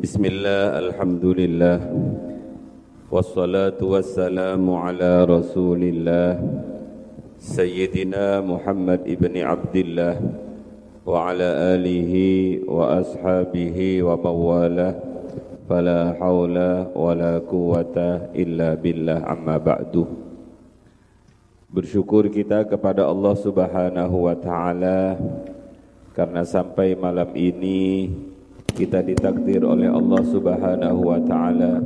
بسم الله الحمد لله والصلاة والسلام على رسول الله سيدنا محمد ابن عبد الله وعلى آله وأصحابه ومواله فلا حول ولا قوة إلا بالله أما بعد Bersyukur kita kepada Allah Subhanahu wa taala karena sampai malam ini kita ditakdir oleh Allah Subhanahu wa taala.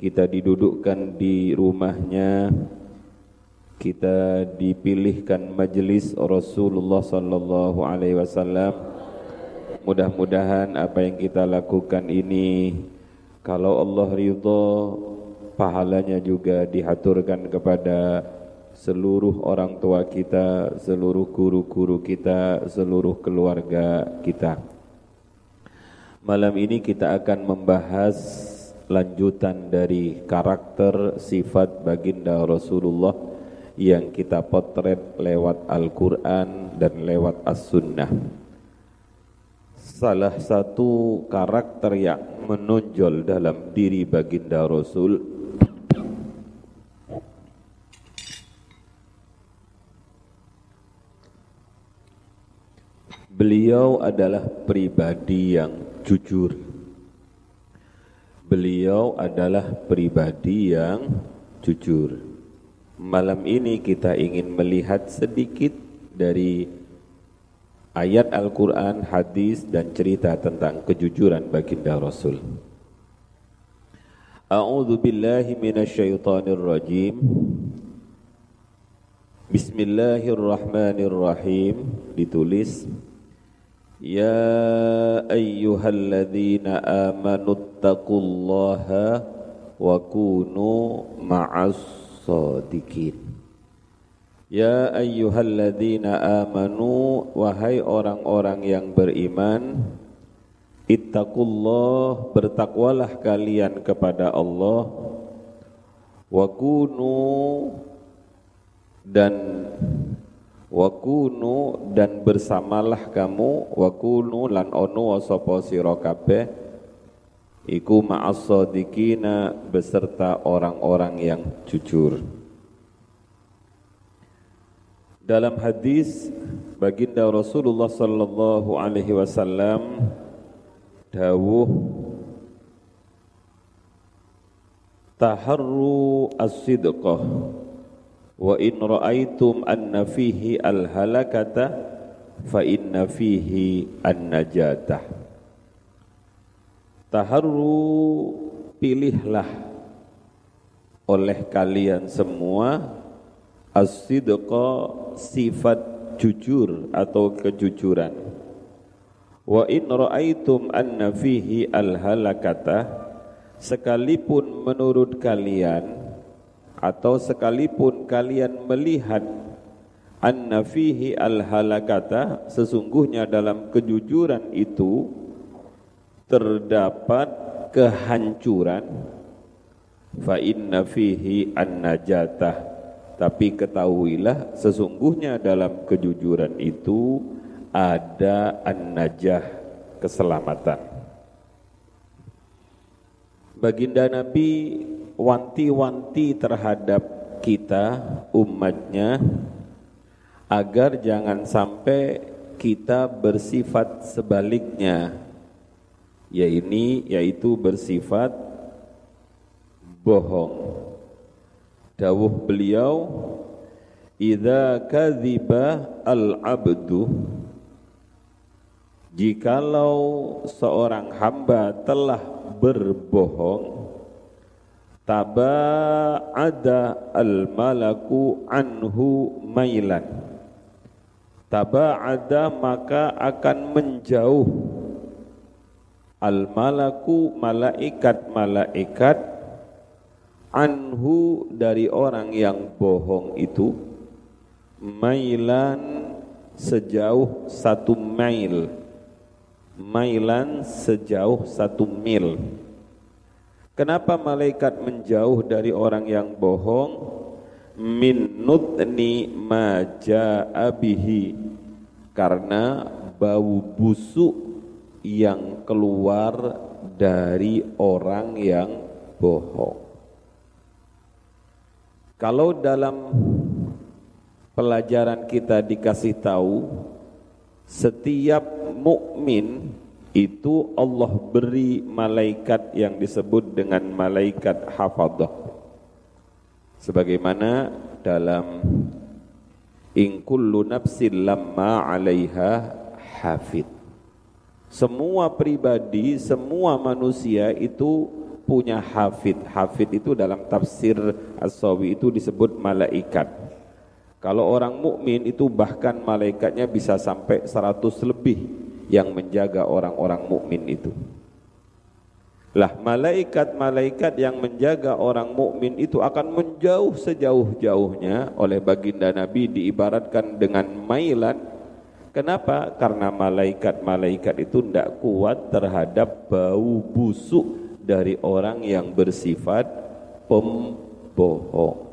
Kita didudukkan di rumahnya. Kita dipilihkan majelis Rasulullah sallallahu alaihi wasallam. Mudah-mudahan apa yang kita lakukan ini kalau Allah ridha pahalanya juga dihaturkan kepada seluruh orang tua kita, seluruh guru-guru kita, seluruh keluarga kita. Malam ini kita akan membahas lanjutan dari karakter sifat baginda Rasulullah yang kita potret lewat Al-Quran dan lewat As-Sunnah. Salah satu karakter yang menonjol dalam diri baginda Rasul Beliau adalah pribadi yang jujur. Beliau adalah pribadi yang jujur. Malam ini kita ingin melihat sedikit dari ayat Al-Quran, hadis dan cerita tentang kejujuran baginda Rasul. A'udzu billahi minasyaitonir rajim. Bismillahirrahmanirrahim ditulis يا أيها الذين آمنوا اتقوا الله وكونوا مع الصادقين Ya ayyuhalladzina amanu Wahai orang-orang yang beriman Ittaqullah Bertakwalah kalian kepada Allah Wa kunu Dan Wakunu dan bersamalah kamu wakunu lan onu wasopo sira kabeh iku ma'as beserta orang-orang yang jujur. Dalam hadis baginda Rasulullah sallallahu alaihi wasallam dawuh taharru as-sidqah wa in ra'aitum anna fihi al halakata fa inna fihi an najatah taharru pilihlah oleh kalian semua as-sidqa sifat jujur atau kejujuran. Wa in ra'aitum anna fihi al halakata sekalipun menurut kalian atau sekalipun kalian melihat anna fihi al halakata sesungguhnya dalam kejujuran itu terdapat kehancuran. Fa inna fihi an najatah tapi ketahuilah sesungguhnya dalam kejujuran itu ada an najah keselamatan baginda Nabi wanti-wanti terhadap kita umatnya agar jangan sampai kita bersifat sebaliknya. Yaitu yaitu bersifat bohong. Dawuh beliau idza kadhiba al-abdu jikalau seorang hamba telah berbohong taba'ada al-malaku anhu mailan. Taba'ada maka akan menjauh. Al-malaku malaikat-malaikat anhu dari orang yang bohong itu mailan sejauh satu mail mailan sejauh satu mil Kenapa malaikat menjauh dari orang yang bohong? Min nutni maja'abihi Karena bau busuk yang keluar dari orang yang bohong. Kalau dalam pelajaran kita dikasih tahu setiap mukmin itu Allah beri malaikat yang disebut dengan malaikat hafadah. Sebagaimana dalam in kullu nafsin lamma 'alaiha hafid. Semua pribadi, semua manusia itu punya hafid. Hafid itu dalam tafsir As-Sawi itu disebut malaikat. Kalau orang mukmin itu bahkan malaikatnya bisa sampai 100 lebih yang menjaga orang-orang mukmin itu. Lah malaikat-malaikat yang menjaga orang mukmin itu akan menjauh sejauh-jauhnya oleh baginda Nabi diibaratkan dengan mailan. Kenapa? Karena malaikat-malaikat itu tidak kuat terhadap bau busuk dari orang yang bersifat pembohong.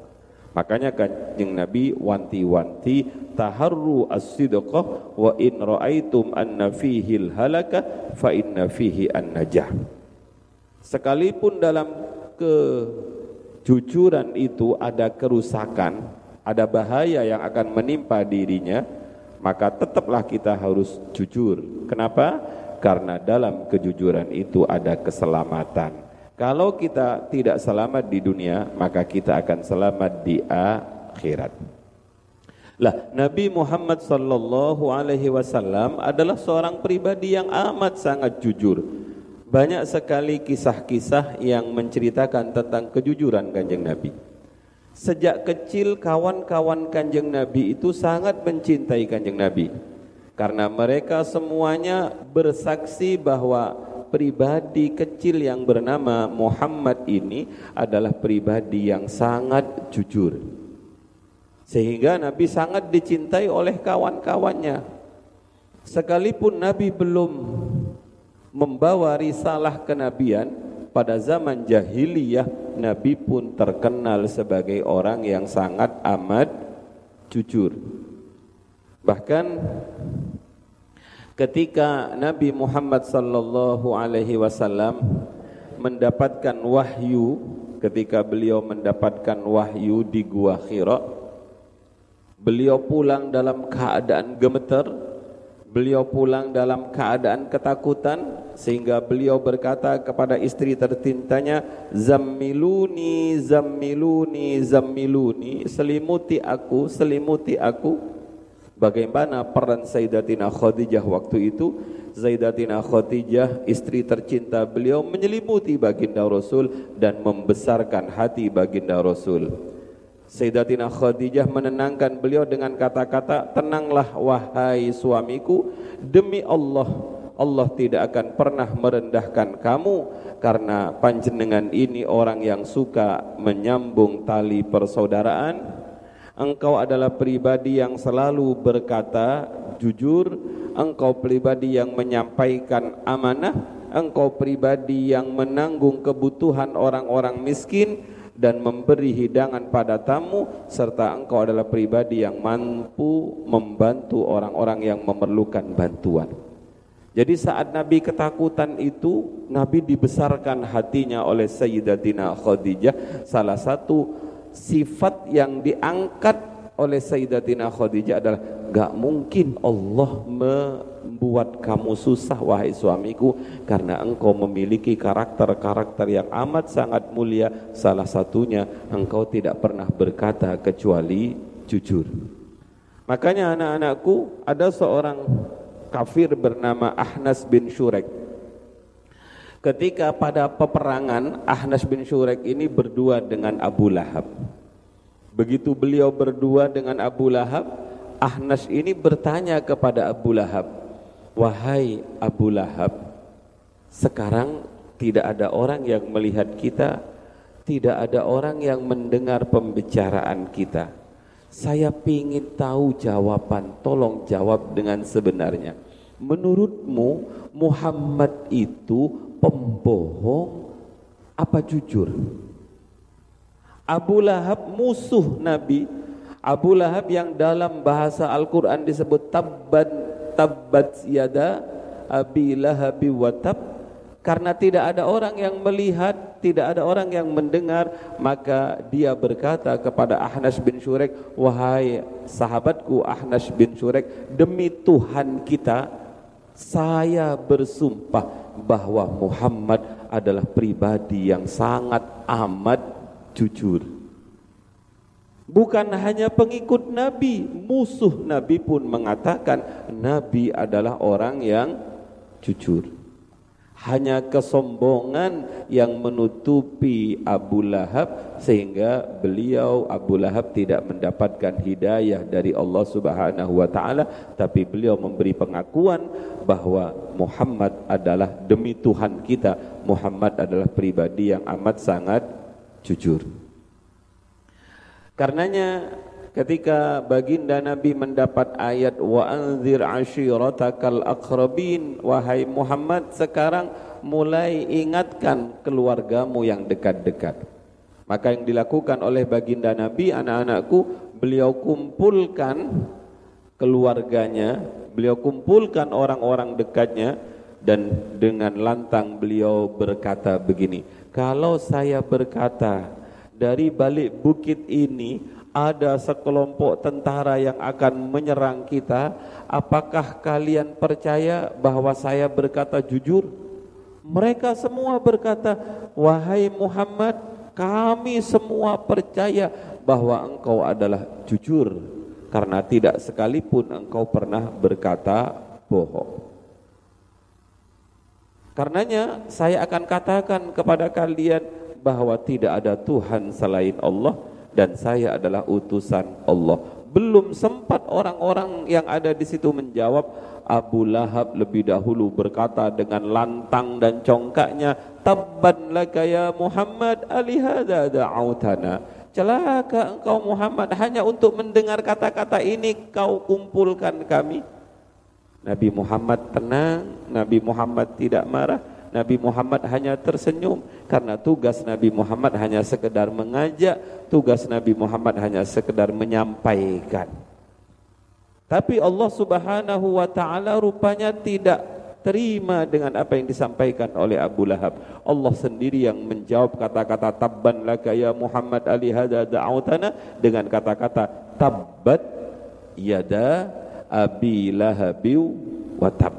Makanya kanjeng Nabi wanti-wanti taharru as-sidqah wa in ra'aitum anna fihi halaka fa inna fihi an-najah. Sekalipun dalam kejujuran itu ada kerusakan, ada bahaya yang akan menimpa dirinya, maka tetaplah kita harus jujur. Kenapa? Karena dalam kejujuran itu ada keselamatan. Kalau kita tidak selamat di dunia, maka kita akan selamat di akhirat. Lah, Nabi Muhammad sallallahu alaihi wasallam adalah seorang pribadi yang amat sangat jujur. Banyak sekali kisah-kisah yang menceritakan tentang kejujuran Kanjeng Nabi. Sejak kecil kawan-kawan Kanjeng Nabi itu sangat mencintai Kanjeng Nabi. Karena mereka semuanya bersaksi bahwa pribadi kecil yang bernama Muhammad ini adalah pribadi yang sangat jujur. Sehingga Nabi sangat dicintai oleh kawan-kawannya. Sekalipun Nabi belum membawa risalah kenabian, pada zaman jahiliyah Nabi pun terkenal sebagai orang yang sangat amat jujur. Bahkan ketika Nabi Muhammad sallallahu alaihi wasallam mendapatkan wahyu ketika beliau mendapatkan wahyu di gua Hira beliau pulang dalam keadaan gemeter beliau pulang dalam keadaan ketakutan sehingga beliau berkata kepada istri tercintanya zammiluni zammiluni zammiluni selimuti aku selimuti aku Bagaimana peran Sayyidatina Khadijah waktu itu? Sayyidatina Khadijah istri tercinta beliau menyelimuti baginda Rasul dan membesarkan hati baginda Rasul. Sayyidatina Khadijah menenangkan beliau dengan kata-kata, "Tenanglah wahai suamiku, demi Allah Allah tidak akan pernah merendahkan kamu karena panjenengan ini orang yang suka menyambung tali persaudaraan." Engkau adalah pribadi yang selalu berkata jujur, engkau pribadi yang menyampaikan amanah, engkau pribadi yang menanggung kebutuhan orang-orang miskin dan memberi hidangan pada tamu serta engkau adalah pribadi yang mampu membantu orang-orang yang memerlukan bantuan. Jadi saat Nabi ketakutan itu, Nabi dibesarkan hatinya oleh Sayyidatina Khadijah, salah satu sifat yang diangkat oleh Sayyidatina Khadijah adalah gak mungkin Allah membuat kamu susah wahai suamiku karena engkau memiliki karakter-karakter yang amat sangat mulia. Salah satunya engkau tidak pernah berkata kecuali jujur. Makanya anak-anakku ada seorang kafir bernama Ahnas bin Shurek ketika pada peperangan Ahnas bin Shurek ini berdua dengan Abu Lahab Begitu beliau berdua dengan Abu Lahab, Ahnas ini bertanya kepada Abu Lahab, "Wahai Abu Lahab, sekarang tidak ada orang yang melihat kita, tidak ada orang yang mendengar pembicaraan kita. Saya ingin tahu jawaban, tolong jawab dengan sebenarnya. Menurutmu Muhammad itu pembohong apa jujur?" Abu Lahab musuh Nabi Abu Lahab yang dalam bahasa Al-Quran disebut tabban tabbat yada Abi Lahabi wa tab Karena tidak ada orang yang melihat, tidak ada orang yang mendengar, maka dia berkata kepada Ahnas bin Syurek, "Wahai sahabatku Ahnas bin Syurek, demi Tuhan kita, saya bersumpah bahwa Muhammad adalah pribadi yang sangat amat jujur." Bukan hanya pengikut Nabi, musuh Nabi pun mengatakan Nabi adalah orang yang jujur. Hanya kesombongan yang menutupi Abu Lahab sehingga beliau Abu Lahab tidak mendapatkan hidayah dari Allah Subhanahu wa taala tapi beliau memberi pengakuan bahwa Muhammad adalah demi Tuhan kita Muhammad adalah pribadi yang amat sangat jujur. Karenanya ketika baginda Nabi mendapat ayat wa anzir ashiratakal aqrabin wahai Muhammad sekarang mulai ingatkan keluargamu yang dekat-dekat. Maka yang dilakukan oleh baginda Nabi anak-anakku beliau kumpulkan keluarganya beliau kumpulkan orang-orang dekatnya dan dengan lantang beliau berkata begini kalau saya berkata dari balik bukit ini ada sekelompok tentara yang akan menyerang kita, apakah kalian percaya bahwa saya berkata jujur? Mereka semua berkata, wahai Muhammad, kami semua percaya bahwa engkau adalah jujur, karena tidak sekalipun engkau pernah berkata bohong. Karenanya saya akan katakan kepada kalian bahwa tidak ada Tuhan selain Allah dan saya adalah utusan Allah. Belum sempat orang-orang yang ada di situ menjawab, Abu Lahab lebih dahulu berkata dengan lantang dan congkaknya, Tabban laka ya Muhammad alihada da'autana. Celaka engkau Muhammad hanya untuk mendengar kata-kata ini kau kumpulkan kami. Nabi Muhammad tenang, Nabi Muhammad tidak marah. Nabi Muhammad hanya tersenyum karena tugas Nabi Muhammad hanya sekedar mengajak, tugas Nabi Muhammad hanya sekedar menyampaikan. Tapi Allah Subhanahu wa taala rupanya tidak terima dengan apa yang disampaikan oleh Abu Lahab. Allah sendiri yang menjawab kata-kata tabban laka ya Muhammad ali hadza da'utana dengan kata-kata tabbat yada abi lahabiu wa tab.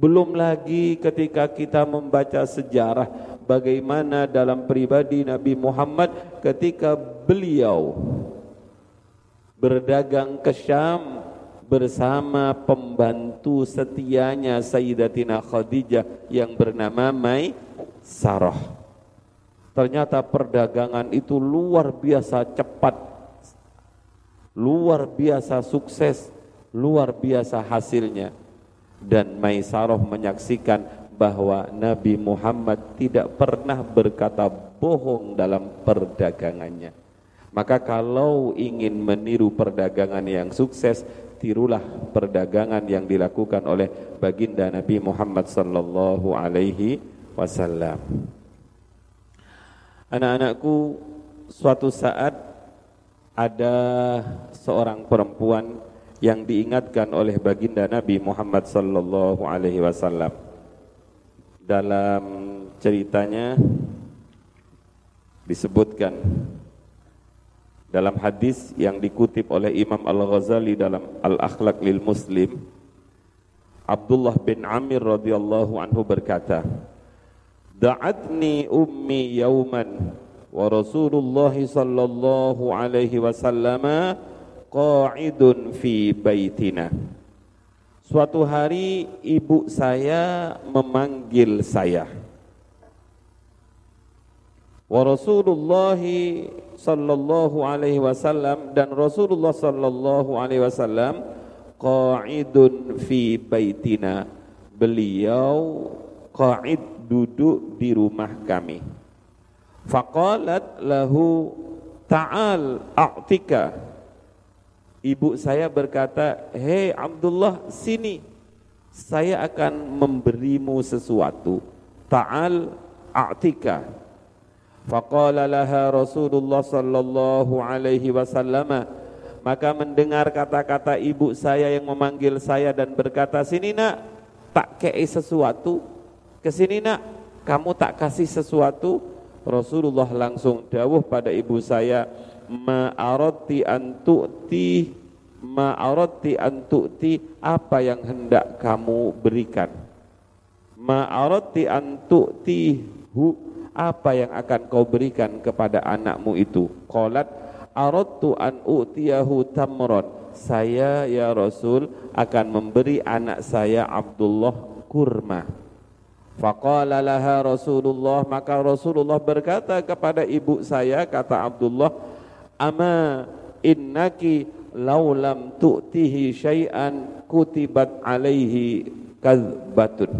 Belum lagi ketika kita membaca sejarah bagaimana dalam pribadi Nabi Muhammad ketika beliau berdagang ke Syam bersama pembantu setianya Sayyidatina Khadijah yang bernama Mai Sarah. Ternyata perdagangan itu luar biasa cepat, luar biasa sukses, luar biasa hasilnya dan Maisarah menyaksikan bahwa Nabi Muhammad tidak pernah berkata bohong dalam perdagangannya. Maka kalau ingin meniru perdagangan yang sukses, tirulah perdagangan yang dilakukan oleh baginda Nabi Muhammad sallallahu alaihi wasallam. Anak-anakku, suatu saat ada seorang perempuan yang diingatkan oleh baginda Nabi Muhammad sallallahu alaihi wasallam. Dalam ceritanya disebutkan dalam hadis yang dikutip oleh Imam Al-Ghazali dalam Al-Akhlaq lil Muslim Abdullah bin Amir radhiyallahu anhu berkata Da'atni ummi yauman wa Rasulullah sallallahu alaihi wasallam qa'idun fi baitina. Suatu hari ibu saya memanggil saya. Wa Rasulullah sallallahu alaihi wasallam dan Rasulullah sallallahu alaihi wasallam qa'idun fi baitina. Beliau qa'id duduk di rumah kami. Faqalat lahu ta'al a'tika Ibu saya berkata, "Hei Abdullah, sini. Saya akan memberimu sesuatu. Ta'al a'tika." Faqala laha Rasulullah sallallahu alaihi wasallam maka mendengar kata-kata ibu saya yang memanggil saya dan berkata, "Sini nak, tak kei sesuatu." ke sini nak, kamu tak kasih sesuatu? Rasulullah langsung dawuh pada ibu saya, ma'arati antu'ti ma'arati antu'ti apa yang hendak kamu berikan? Ma'arati antu'ti hu apa yang akan kau berikan kepada anakmu itu? Qalat aradtu an u'tiyahu tamron saya ya Rasul akan memberi anak saya Abdullah kurma. Faqala laha Rasulullah maka Rasulullah berkata kepada ibu saya kata Abdullah ama innaki law lam tu'tihi syai'an kutibat alaihi kadzbatun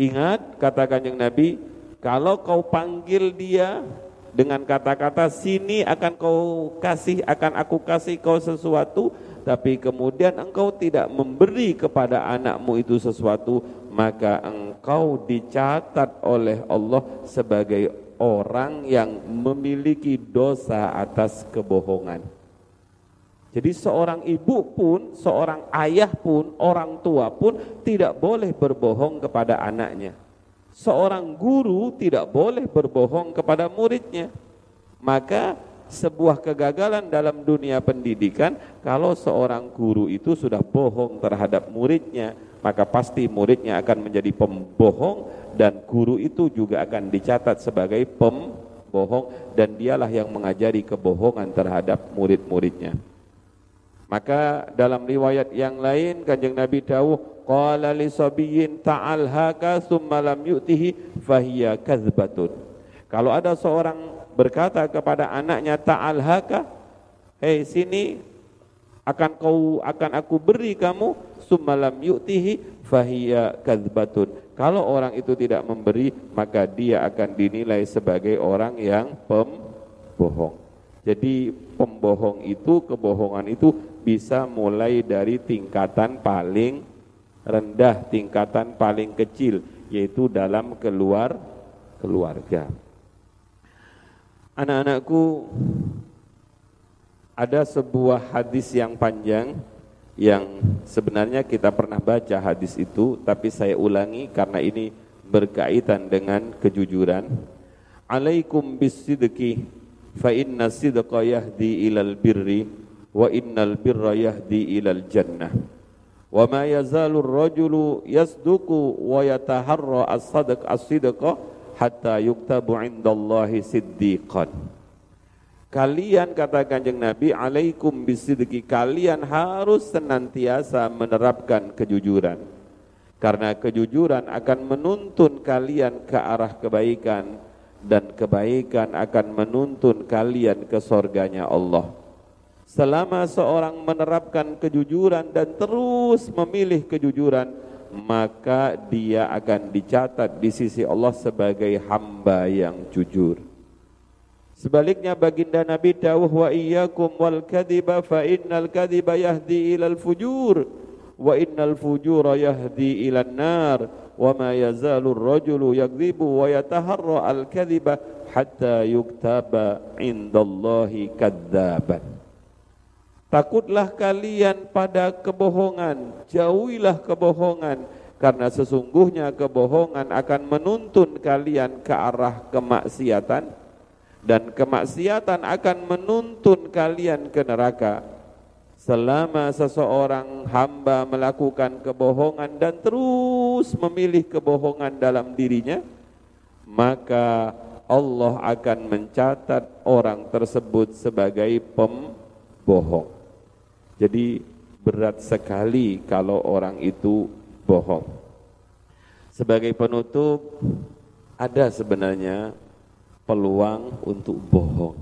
ingat kata kanjeng Nabi kalau kau panggil dia dengan kata-kata sini akan kau kasih akan aku kasih kau sesuatu tapi kemudian engkau tidak memberi kepada anakmu itu sesuatu maka engkau dicatat oleh Allah sebagai orang yang memiliki dosa atas kebohongan. Jadi seorang ibu pun, seorang ayah pun, orang tua pun tidak boleh berbohong kepada anaknya. Seorang guru tidak boleh berbohong kepada muridnya. Maka sebuah kegagalan dalam dunia pendidikan kalau seorang guru itu sudah bohong terhadap muridnya, maka pasti muridnya akan menjadi pembohong dan guru itu juga akan dicatat sebagai pembohong dan dialah yang mengajari kebohongan terhadap murid-muridnya. Maka dalam riwayat yang lain Kanjeng Nabi dawuh qala li sabiyyin ta'al haka summa lam yu'tihi fahiya kadzbatun. Kalau ada seorang berkata kepada anaknya ta'al haka, "Hei sini akan kau akan aku beri kamu summa lam yu'tihi fahiya kadzbatun." Kalau orang itu tidak memberi, maka dia akan dinilai sebagai orang yang pembohong. Jadi pembohong itu, kebohongan itu bisa mulai dari tingkatan paling rendah, tingkatan paling kecil, yaitu dalam keluar keluarga. Anak-anakku, ada sebuah hadis yang panjang yang sebenarnya kita pernah baca hadis itu tapi saya ulangi karena ini berkaitan dengan kejujuran. Alaikum bisidqi fa inna sidqa yahdi ilal birri wa innal birra yahdi ilal jannah. Wa ma yazalu ar-rajulu yasduqu wa yataharra as-sadq as-sidqa hatta yuktabu indallahi siddiqan Kalian kata kanjeng Nabi alaikum bisidqi kalian harus senantiasa menerapkan kejujuran. Karena kejujuran akan menuntun kalian ke arah kebaikan dan kebaikan akan menuntun kalian ke sorganya Allah. Selama seorang menerapkan kejujuran dan terus memilih kejujuran, maka dia akan dicatat di sisi Allah sebagai hamba yang jujur. Sebaliknya baginda Nabi dawuh wa iyyakum wal kadhiba fa innal kadhiba yahdi ilal fujur wa innal fujura yahdi ilan nar wa ma yazalu ar-rajulu yakdhibu wa yataharra al-kadhiba hatta yuktaba indallahi kadzaban. Takutlah kalian pada kebohongan, jauhilah kebohongan karena sesungguhnya kebohongan akan menuntun kalian ke arah kemaksiatan dan kemaksiatan akan menuntun kalian ke neraka. Selama seseorang hamba melakukan kebohongan dan terus memilih kebohongan dalam dirinya maka Allah akan mencatat orang tersebut sebagai pembohong. Jadi berat sekali kalau orang itu bohong. Sebagai penutup ada sebenarnya peluang untuk bohong.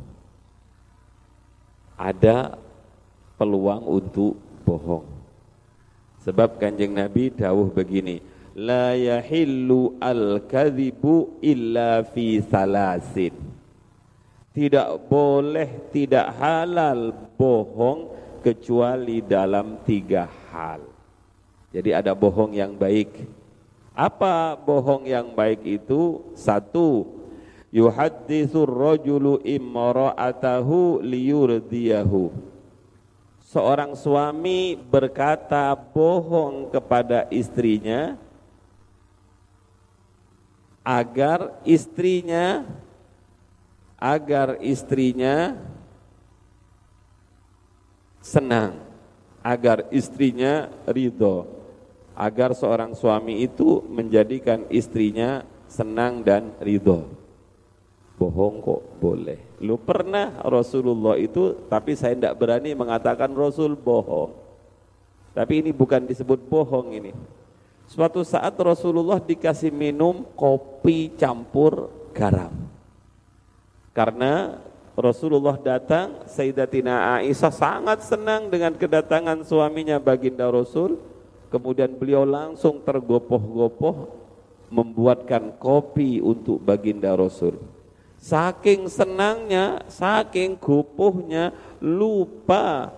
Ada peluang untuk bohong. Sebab kanjeng Nabi dawuh begini, la yahillu al-kadhibu illa fi salasin. Tidak boleh, tidak halal bohong kecuali dalam tiga hal. Jadi ada bohong yang baik. Apa bohong yang baik itu? Satu, yuhaddithur rajulu imra'atahu liyurdiyahu seorang suami berkata bohong kepada istrinya agar istrinya agar istrinya senang, agar istrinya ridho, agar seorang suami itu menjadikan istrinya senang dan ridho. Bohong kok boleh. Lu pernah Rasulullah itu, tapi saya tidak berani mengatakan Rasul bohong. Tapi ini bukan disebut bohong ini. Suatu saat Rasulullah dikasih minum kopi campur garam. Karena Rasulullah datang, Sayyidatina Aisyah sangat senang dengan kedatangan suaminya baginda Rasul. Kemudian beliau langsung tergopoh-gopoh membuatkan kopi untuk baginda Rasul. Saking senangnya, saking gopohnya, lupa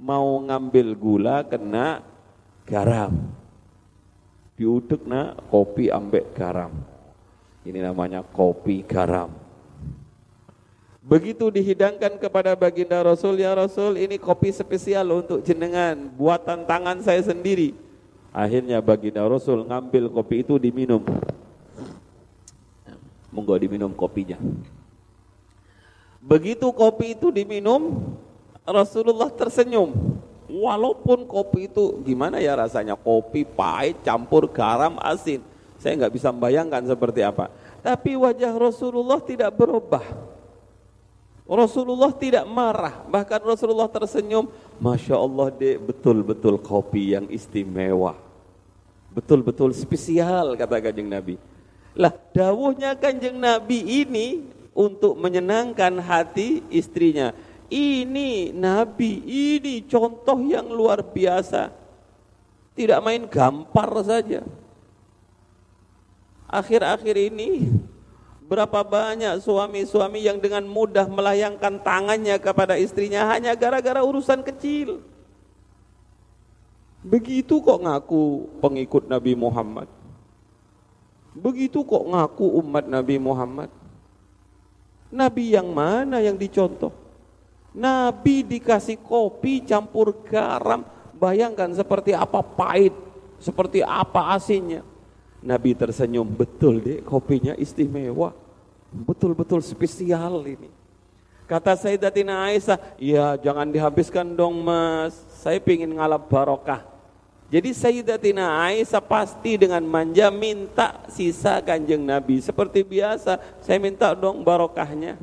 mau ngambil gula kena garam. Diudek na kopi ambek garam. Ini namanya kopi garam. Begitu dihidangkan kepada baginda Rasul, ya Rasul ini kopi spesial untuk jenengan, buatan tangan saya sendiri. Akhirnya baginda Rasul ngambil kopi itu diminum. Monggo diminum kopinya. Begitu kopi itu diminum, Rasulullah tersenyum. Walaupun kopi itu gimana ya rasanya, kopi pahit campur garam asin. Saya nggak bisa membayangkan seperti apa. Tapi wajah Rasulullah tidak berubah Rasulullah tidak marah, bahkan Rasulullah tersenyum. Masya Allah dek, betul-betul kopi yang istimewa. Betul-betul spesial kata kanjeng Nabi. Lah dawuhnya kanjeng Nabi ini untuk menyenangkan hati istrinya. Ini Nabi, ini contoh yang luar biasa. Tidak main gampar saja. Akhir-akhir ini Berapa banyak suami-suami yang dengan mudah melayangkan tangannya kepada istrinya hanya gara-gara urusan kecil. Begitu kok ngaku pengikut Nabi Muhammad. Begitu kok ngaku umat Nabi Muhammad. Nabi yang mana yang dicontoh? Nabi dikasih kopi campur garam. Bayangkan seperti apa pahit, seperti apa asinnya. Nabi tersenyum, betul deh kopinya istimewa. Betul-betul spesial ini. Kata Sayyidatina Aisyah, ya jangan dihabiskan dong mas, saya ingin ngalap barokah. Jadi Sayyidatina Aisyah pasti dengan manja minta sisa kanjeng Nabi. Seperti biasa, saya minta dong barokahnya.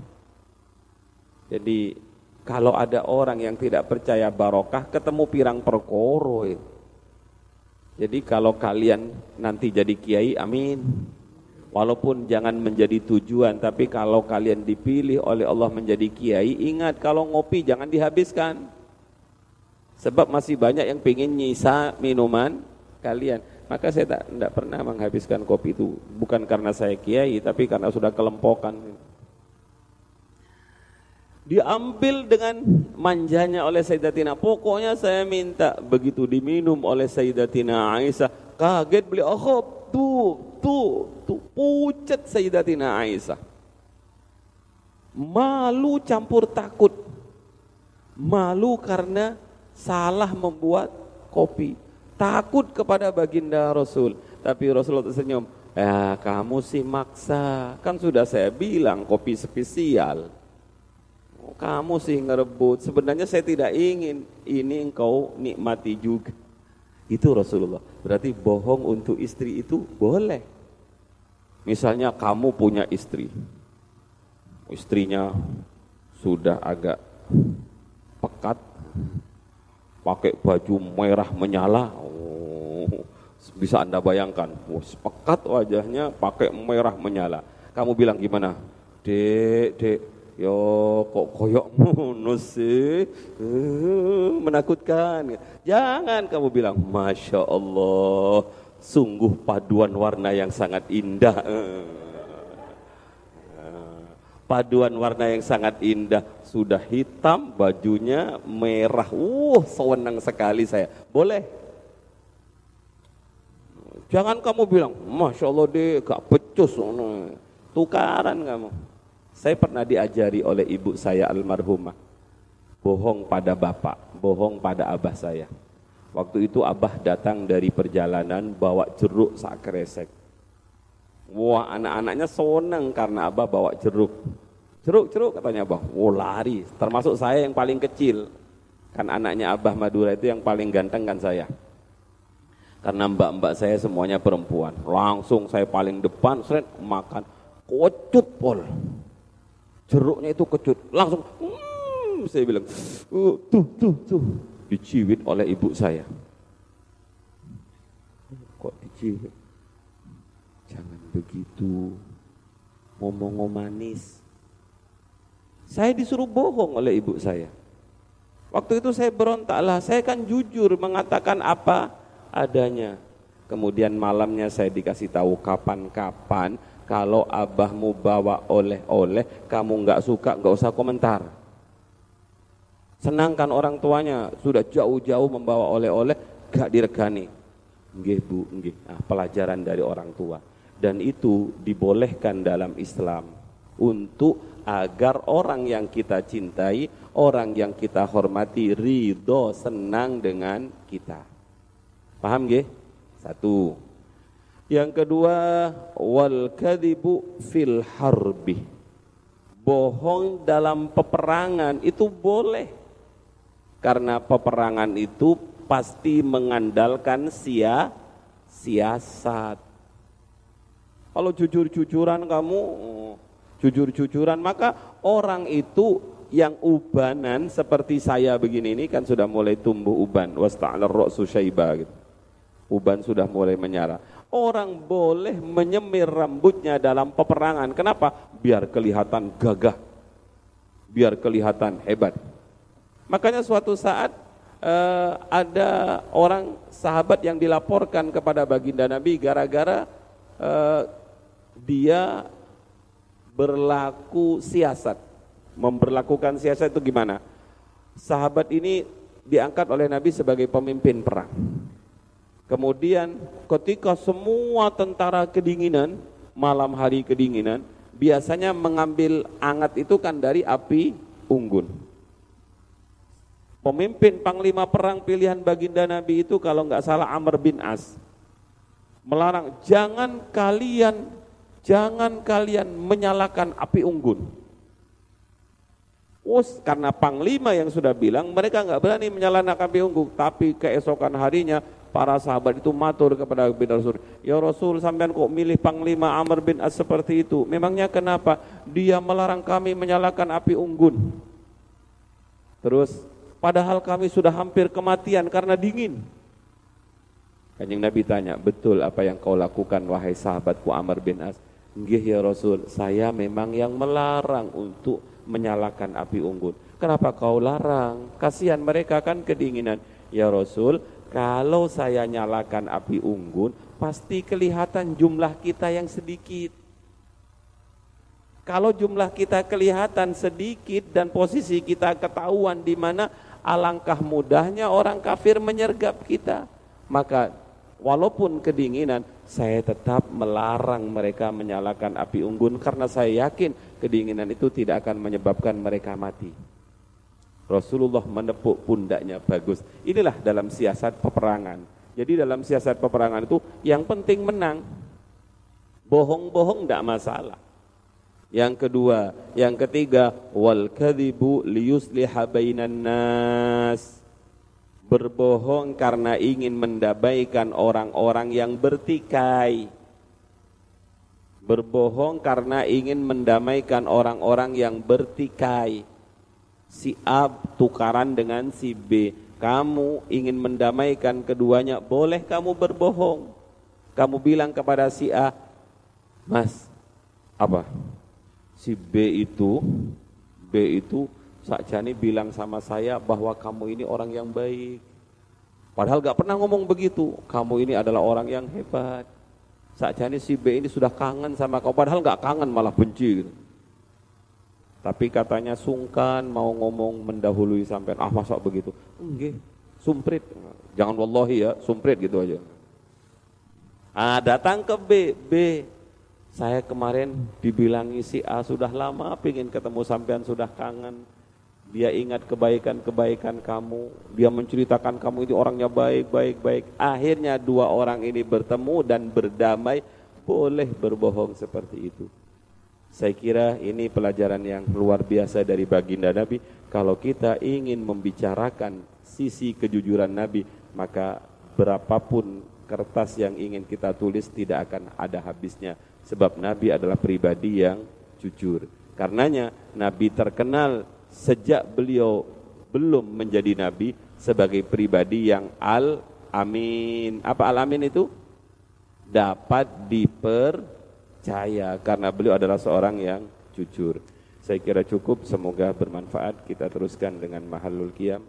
Jadi kalau ada orang yang tidak percaya barokah, ketemu pirang perkoro itu. Jadi kalau kalian nanti jadi kiai, amin. Walaupun jangan menjadi tujuan, tapi kalau kalian dipilih oleh Allah menjadi kiai, ingat kalau ngopi jangan dihabiskan. Sebab masih banyak yang ingin nyisa minuman kalian. Maka saya tak, tidak pernah menghabiskan kopi itu. Bukan karena saya kiai, tapi karena sudah kelempokan diambil dengan manjanya oleh Sayyidatina. Pokoknya saya minta begitu diminum oleh Sayyidatina Aisyah, kaget beliau, oh tuh, tuh, tuh, pucat Sayyidatina Aisyah. Malu campur takut. Malu karena salah membuat kopi. Takut kepada baginda Rasul. Tapi Rasulullah tersenyum, ya kamu sih maksa. Kan sudah saya bilang kopi spesial kamu sih ngerebut. Sebenarnya saya tidak ingin ini engkau nikmati juga. Itu Rasulullah. Berarti bohong untuk istri itu boleh. Misalnya kamu punya istri. Istrinya sudah agak pekat. Pakai baju merah menyala. Oh, bisa Anda bayangkan. Oh, pekat wajahnya pakai merah menyala. Kamu bilang gimana? Dek, dek, Yo kok koyok ngono sih uh, menakutkan. Jangan kamu bilang masya Allah sungguh paduan warna yang sangat indah. Uh, paduan warna yang sangat indah sudah hitam bajunya merah. Uh sewenang sekali saya. Boleh. Jangan kamu bilang masya Allah deh gak pecus. Tukaran kamu. Saya pernah diajari oleh ibu saya almarhumah. Bohong pada bapak, bohong pada abah saya. Waktu itu abah datang dari perjalanan bawa jeruk sak kresek. Wah anak-anaknya seneng karena Abah bawa jeruk. Jeruk, jeruk katanya Abah. Wah lari, termasuk saya yang paling kecil. Kan anaknya Abah Madura itu yang paling ganteng kan saya. Karena mbak-mbak saya semuanya perempuan. Langsung saya paling depan, seret makan. Kocut pol. Jeruknya itu kecut. Langsung, hmm, saya bilang, uh, tuh, tuh, tuh. Diciwit oleh ibu saya. Kok diciwit? Jangan begitu. Ngomong-ngomong manis. Saya disuruh bohong oleh ibu saya. Waktu itu saya berontaklah, saya kan jujur mengatakan apa adanya. Kemudian malamnya saya dikasih tahu kapan-kapan kalau abahmu bawa oleh-oleh, kamu nggak suka nggak usah komentar. Senangkan orang tuanya sudah jauh-jauh membawa oleh-oleh, gak diregani. Nggih bu, nggih. Nah, pelajaran dari orang tua dan itu dibolehkan dalam Islam untuk agar orang yang kita cintai, orang yang kita hormati ridho senang dengan kita. Paham gak? Satu. Yang kedua, wal kadibu fil harbi. Bohong dalam peperangan itu boleh. Karena peperangan itu pasti mengandalkan sia siasat. Kalau jujur-jujuran kamu jujur-jujuran maka orang itu yang ubanan seperti saya begini ini kan sudah mulai tumbuh uban wasta'alar gitu. Uban sudah mulai menyala. Orang boleh menyemir rambutnya dalam peperangan. Kenapa? Biar kelihatan gagah. Biar kelihatan hebat. Makanya suatu saat uh, ada orang sahabat yang dilaporkan kepada baginda Nabi gara-gara uh, dia berlaku siasat. Memperlakukan siasat itu gimana? Sahabat ini diangkat oleh Nabi sebagai pemimpin perang. Kemudian ketika semua tentara kedinginan, malam hari kedinginan, biasanya mengambil angat itu kan dari api unggun. Pemimpin panglima perang pilihan baginda Nabi itu kalau nggak salah Amr bin As melarang jangan kalian jangan kalian menyalakan api unggun. Us, karena panglima yang sudah bilang mereka nggak berani menyalakan api unggun, tapi keesokan harinya para sahabat itu matur kepada bin Rasul, "Ya Rasul, sampean kok milih panglima Amr bin As seperti itu? Memangnya kenapa? Dia melarang kami menyalakan api unggun." Terus, padahal kami sudah hampir kematian karena dingin. Kanjeng Nabi tanya, "Betul apa yang kau lakukan wahai sahabatku Amr bin As?" Nggih ya Rasul, saya memang yang melarang untuk menyalakan api unggun. Kenapa kau larang? Kasihan mereka kan kedinginan. Ya Rasul, kalau saya nyalakan api unggun, pasti kelihatan jumlah kita yang sedikit. Kalau jumlah kita kelihatan sedikit dan posisi kita ketahuan di mana alangkah mudahnya orang kafir menyergap kita. Maka walaupun kedinginan, saya tetap melarang mereka menyalakan api unggun karena saya yakin kedinginan itu tidak akan menyebabkan mereka mati. Rasulullah menepuk pundaknya bagus. Inilah dalam siasat peperangan. Jadi dalam siasat peperangan itu yang penting menang. Bohong-bohong tidak masalah. Yang kedua, yang ketiga, wal kadhibu liyusliha bainan nas berbohong karena ingin mendamaikan orang-orang yang bertikai. Berbohong karena ingin mendamaikan orang-orang yang bertikai. Si A tukaran dengan si B. Kamu ingin mendamaikan keduanya, boleh kamu berbohong. Kamu bilang kepada si A, Mas, apa? Si B itu, B itu Sakjani bilang sama saya bahwa kamu ini orang yang baik. Padahal gak pernah ngomong begitu. Kamu ini adalah orang yang hebat. Sakjani si B ini sudah kangen sama kau. Padahal gak kangen malah benci gitu. Tapi katanya sungkan mau ngomong mendahului sampai ah masa begitu. Enggak, sumprit. Jangan wallahi ya, sumprit gitu aja. Ah datang ke B, B saya kemarin dibilangi si A sudah lama pingin ketemu sampean sudah kangen dia ingat kebaikan-kebaikan kamu, dia menceritakan kamu itu orangnya baik, baik, baik. Akhirnya dua orang ini bertemu dan berdamai, boleh berbohong seperti itu. Saya kira ini pelajaran yang luar biasa dari baginda Nabi. Kalau kita ingin membicarakan sisi kejujuran Nabi, maka berapapun kertas yang ingin kita tulis tidak akan ada habisnya. Sebab Nabi adalah pribadi yang jujur. Karenanya Nabi terkenal sejak beliau belum menjadi Nabi sebagai pribadi yang al-amin. Apa al-amin itu? Dapat dipercaya karena beliau adalah seorang yang jujur. Saya kira cukup, semoga bermanfaat. Kita teruskan dengan mahalul qiyam.